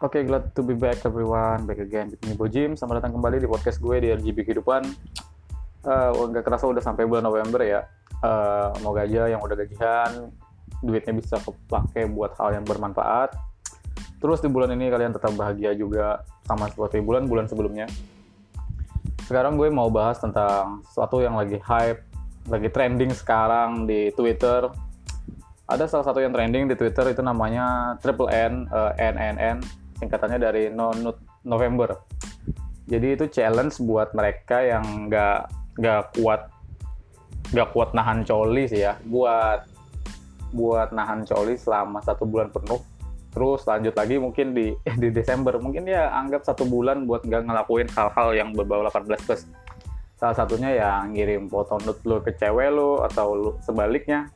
Oke, glad to be back everyone. Back again with me, Bojim. Selamat datang kembali di podcast gue di RGB Kehidupan. Uh, nggak kerasa udah sampai bulan November ya. Uh, aja yang udah gajian, duitnya bisa kepake buat hal yang bermanfaat. Terus di bulan ini kalian tetap bahagia juga sama seperti bulan-bulan sebelumnya. Sekarang gue mau bahas tentang sesuatu yang lagi hype, lagi trending sekarang di Twitter. Ada salah satu yang trending di Twitter itu namanya Triple N, uh, NNN, singkatannya dari No November. Jadi itu challenge buat mereka yang nggak nggak kuat nggak kuat nahan coli sih ya, buat buat nahan coli selama satu bulan penuh. Terus lanjut lagi mungkin di di Desember mungkin ya anggap satu bulan buat nggak ngelakuin hal-hal yang berbau 18 plus. Salah satunya ya ngirim foto nude lo ke cewek lo atau lu, sebaliknya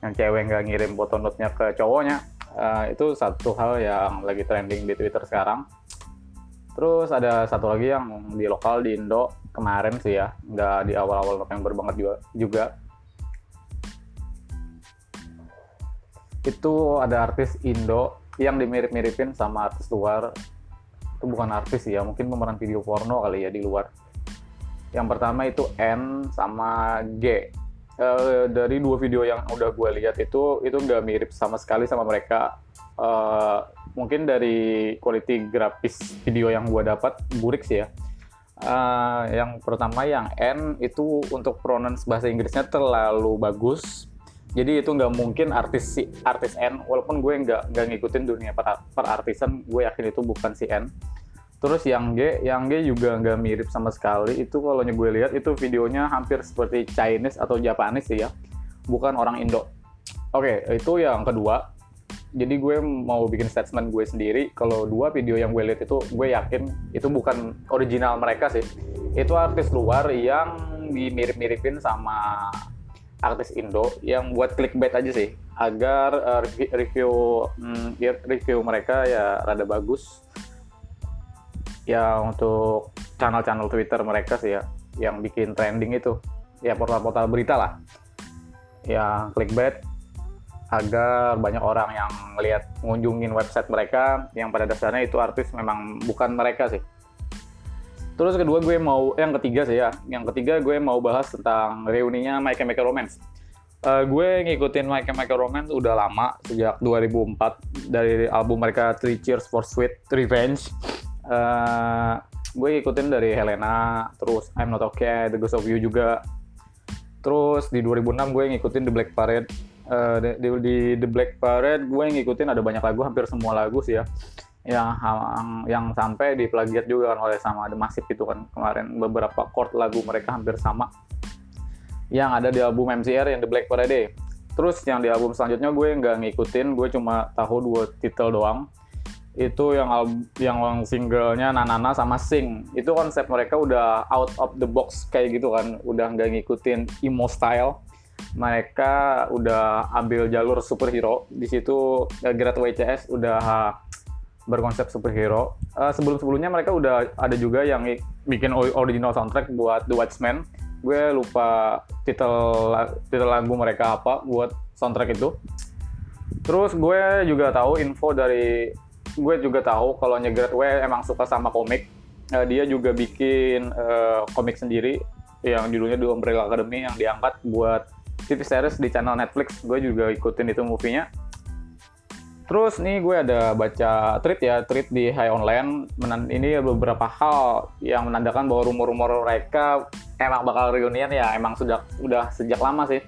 yang cewek nggak ngirim foto nude-nya ke cowoknya uh, itu satu hal yang lagi trending di Twitter sekarang. Terus ada satu lagi yang di lokal di Indo kemarin sih ya, nggak di awal-awal November banget juga. juga. Itu ada artis Indo yang dimirip-miripin sama artis luar. Itu bukan artis ya, mungkin pemeran video porno kali ya di luar. Yang pertama itu N sama G uh, dari dua video yang udah gue lihat itu itu nggak mirip sama sekali sama mereka. Uh, mungkin dari quality grafis video yang gue dapat burik sih ya. Uh, yang pertama yang N itu untuk pronounce bahasa Inggrisnya terlalu bagus. Jadi itu nggak mungkin artis si artis N, walaupun gue nggak nggak ngikutin dunia per, per artisan, gue yakin itu bukan si N. Terus yang G, yang G juga nggak mirip sama sekali. Itu kalau gue lihat itu videonya hampir seperti Chinese atau Japanese sih ya, bukan orang Indo. Oke, itu yang kedua. Jadi gue mau bikin statement gue sendiri. Kalau dua video yang gue lihat itu, gue yakin itu bukan original mereka sih. Itu artis luar yang dimirip-miripin sama artis Indo yang buat clickbait aja sih agar uh, review mm, review mereka ya rada bagus ya untuk channel-channel Twitter mereka sih ya yang bikin trending itu. Ya portal-portal berita lah. Yang clickbait. Agar banyak orang yang melihat ngunjungin website mereka yang pada dasarnya itu artis memang bukan mereka sih. Terus kedua gue mau yang ketiga sih ya. Yang ketiga gue mau bahas tentang reuninya My Chemical Romance. Uh, gue ngikutin My Chemical Romance udah lama sejak 2004 dari album mereka Three Cheers for Sweet Revenge uh, gue ikutin dari Helena terus I'm Not Okay The Ghost of You juga. Terus di 2006 gue ngikutin The Black Parade. Uh, di, di, di The Black Parade gue ngikutin ada banyak lagu hampir semua lagu sih ya. Yang yang, sampai di plagiat juga kan oleh sama The Massive itu kan. Kemarin beberapa chord lagu mereka hampir sama. Yang ada di album MCR yang The Black Parade. Terus yang di album selanjutnya gue nggak ngikutin gue cuma tahu dua titel doang itu yang yang singlenya Nanana sama Sing. Itu konsep mereka udah out of the box kayak gitu kan. Udah nggak ngikutin emo style. Mereka udah ambil jalur superhero. Di situ uh, Grad WCS udah berkonsep superhero. Uh, sebelum sebelumnya mereka udah ada juga yang bikin original soundtrack buat The Watchmen. Gue lupa titel titel lagu mereka apa buat soundtrack itu. Terus gue juga tahu info dari gue juga tahu kalau Nyegret W emang suka sama komik. Uh, dia juga bikin uh, komik sendiri yang judulnya The Umbrella Academy yang diangkat buat TV series di channel Netflix. Gue juga ikutin itu movie-nya. Terus nih gue ada baca tweet ya, tweet di High Online. Menan ini beberapa hal yang menandakan bahwa rumor-rumor mereka emang bakal reunian ya, emang sudah udah sejak lama sih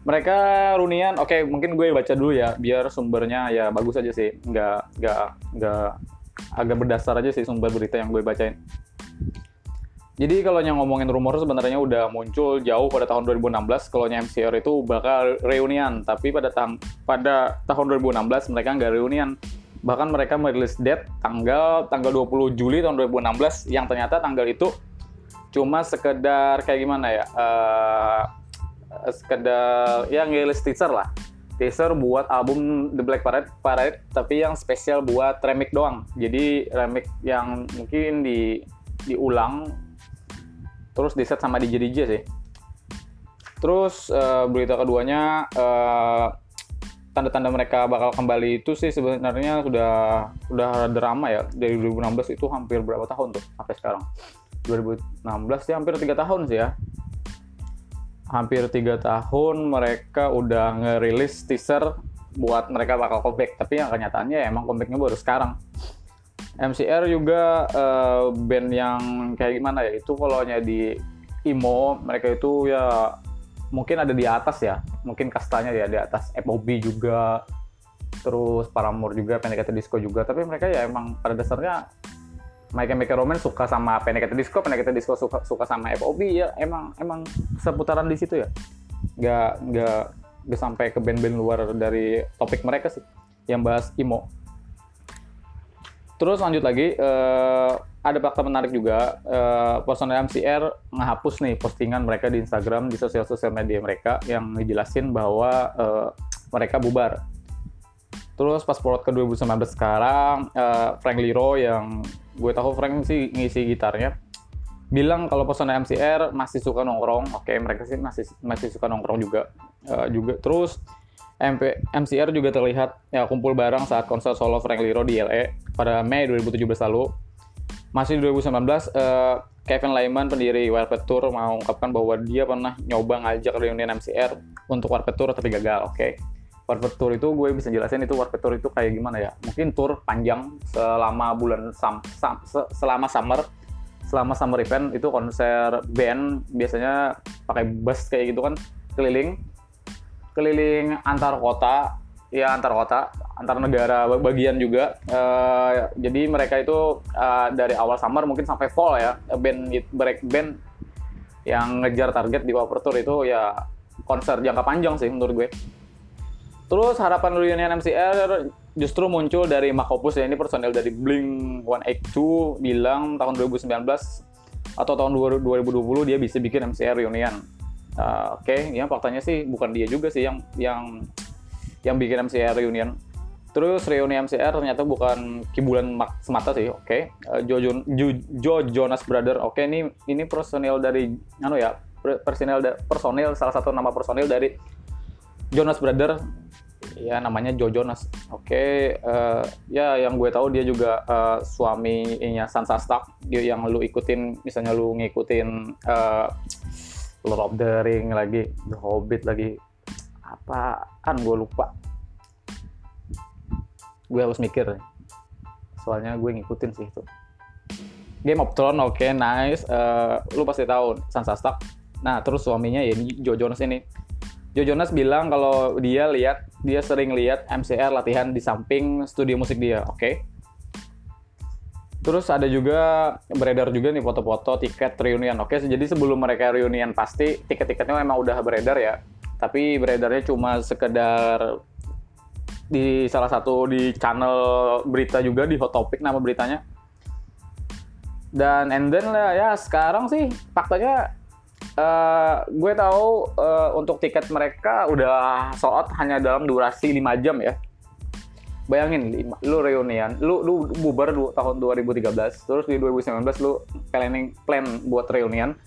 mereka runian oke okay, mungkin gue baca dulu ya biar sumbernya ya bagus aja sih. Nggak nggak nggak agak berdasar aja sih sumber berita yang gue bacain. Jadi kalau yang ngomongin rumor sebenarnya udah muncul jauh pada tahun 2016 kalau MCR itu bakal reunian. Tapi pada tang pada tahun 2016 mereka nggak reunian. Bahkan mereka merilis date tanggal tanggal 20 Juli tahun 2016 yang ternyata tanggal itu cuma sekedar kayak gimana ya uh, sekedar ya ngiris teaser lah. Teaser buat album The Black Parade Parade tapi yang spesial buat remix doang. Jadi remix yang mungkin di diulang terus di set sama DJ DJ sih. Terus uh, berita keduanya uh, tanda-tanda mereka bakal kembali itu sih sebenarnya sudah sudah drama ya. Dari 2016 itu hampir berapa tahun tuh sampai sekarang. 2016 ya hampir tiga tahun sih ya hampir tiga tahun mereka udah ngerilis teaser buat mereka bakal comeback. Tapi yang kenyataannya ya emang comebacknya baru sekarang. MCR juga uh, band yang kayak gimana ya itu kalau di emo mereka itu ya mungkin ada di atas ya. Mungkin kastanya ya di atas. FOB juga terus Paramore juga Panic! Disco juga. Tapi mereka ya emang pada dasarnya My Chemical Romance suka sama Panic! Disco Panic! Disco suka suka sama FOB ya emang emang seputaran di situ ya nggak nggak nggak sampai ke band-band luar dari topik mereka sih yang bahas emo Terus lanjut lagi, uh, ada fakta menarik juga, uh, personel MCR menghapus nih postingan mereka di Instagram, di sosial-sosial media mereka yang ngejelasin bahwa uh, mereka bubar. Terus pas plot ke 2019 sekarang, uh, Frank Liro yang gue tahu Frank sih ngisi gitarnya, bilang kalau personel MCR masih suka nongkrong. Oke, okay, mereka sih masih masih suka nongkrong juga. Uh, juga terus MP, MCR juga terlihat ya kumpul bareng saat konser solo Frank Liro di LA pada Mei 2017 lalu. Masih di 2019, uh, Kevin Lyman, pendiri Warped Tour, mengungkapkan bahwa dia pernah nyoba ngajak reunion MCR untuk Warped Tour tapi gagal. Oke, okay? Warped Tour itu gue bisa jelasin itu Warped Tour itu kayak gimana ya? Mungkin tour panjang selama bulan sam, sam, selama summer selama summer event itu konser band biasanya pakai bus kayak gitu kan keliling keliling antar kota ya antar kota antar negara bagian juga uh, jadi mereka itu uh, dari awal summer mungkin sampai fall ya band break band yang ngejar target di Power Tour itu ya konser jangka panjang sih menurut gue terus harapan reunion MCR justru muncul dari Makopus ya ini personel dari Blink 182 bilang tahun 2019 atau tahun 2020 dia bisa bikin MCR reunion Uh, Oke, okay, ya faktanya sih bukan dia juga sih yang yang yang bikin MCR reunion. Terus reuni MCR ternyata bukan kibulan semata sih, oke. Okay. Uh, jo, Joe Jonas Brother, oke okay, ini ini personil dari anu ya, personil personil salah satu nama personil dari Jonas Brother ya namanya Joe Jonas. Oke, okay, uh, ya yang gue tahu dia juga uh, suaminya Sansa Stark, dia yang lu ikutin misalnya lu ngikutin uh, Lord of the Ring lagi, The Hobbit lagi, apaan gue lupa. Gue harus mikir, soalnya gue ngikutin sih itu. Game of Thrones, oke, okay, nice. Uh, lu pasti tahu Sansa Stark. Nah, terus suaminya ya Joe Jonas ini. Joe Jonas bilang kalau dia lihat, dia sering lihat MCR latihan di samping studio musik dia, oke? Okay? Terus ada juga beredar juga nih foto-foto tiket reunion. Oke, jadi sebelum mereka reunion pasti tiket-tiketnya memang udah beredar ya. Tapi beredarnya cuma sekedar di salah satu di channel berita juga di Hot Topic nama beritanya. Dan and then lah ya sekarang sih faktanya uh, gue tahu uh, untuk tiket mereka udah sold hanya dalam durasi 5 jam ya. Bayangin lu reunian lu lu bubar du, tahun 2013 terus di 2019 lu planning plan buat reunian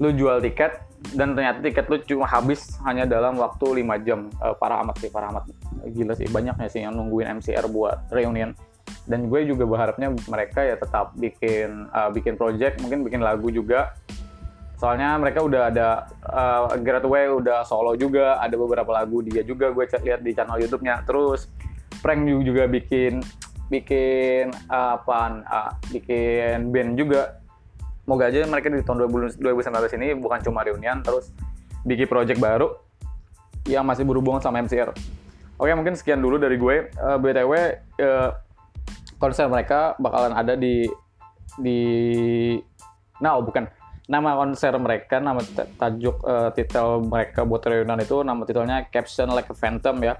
lu jual tiket dan ternyata tiket lu cuma habis hanya dalam waktu 5 jam. Uh, para amat sih para amat. Gila sih banyaknya sih yang nungguin MCR buat reunian. Dan gue juga berharapnya mereka ya tetap bikin uh, bikin project mungkin bikin lagu juga soalnya mereka udah ada uh, Away udah solo juga ada beberapa lagu dia juga gue lihat di channel YouTube-nya. Terus Frank juga bikin bikin uh, apa uh, bikin band juga. Moga aja mereka di tahun 2019 ini bukan cuma reunian terus bikin project baru yang masih berhubungan sama MCR oke mungkin sekian dulu dari gue. Uh, btw uh, konser mereka bakalan ada di di nah oh, bukan nama konser mereka nama tajuk uh, titel mereka buat reunian itu nama titelnya Caption Like a Phantom ya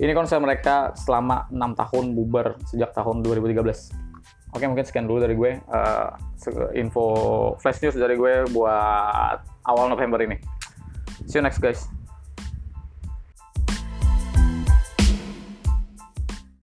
ini konser mereka selama enam tahun bubar sejak tahun 2013. Oke, mungkin sekian dulu dari gue. Uh, info flash news dari gue buat awal November ini. See you next guys.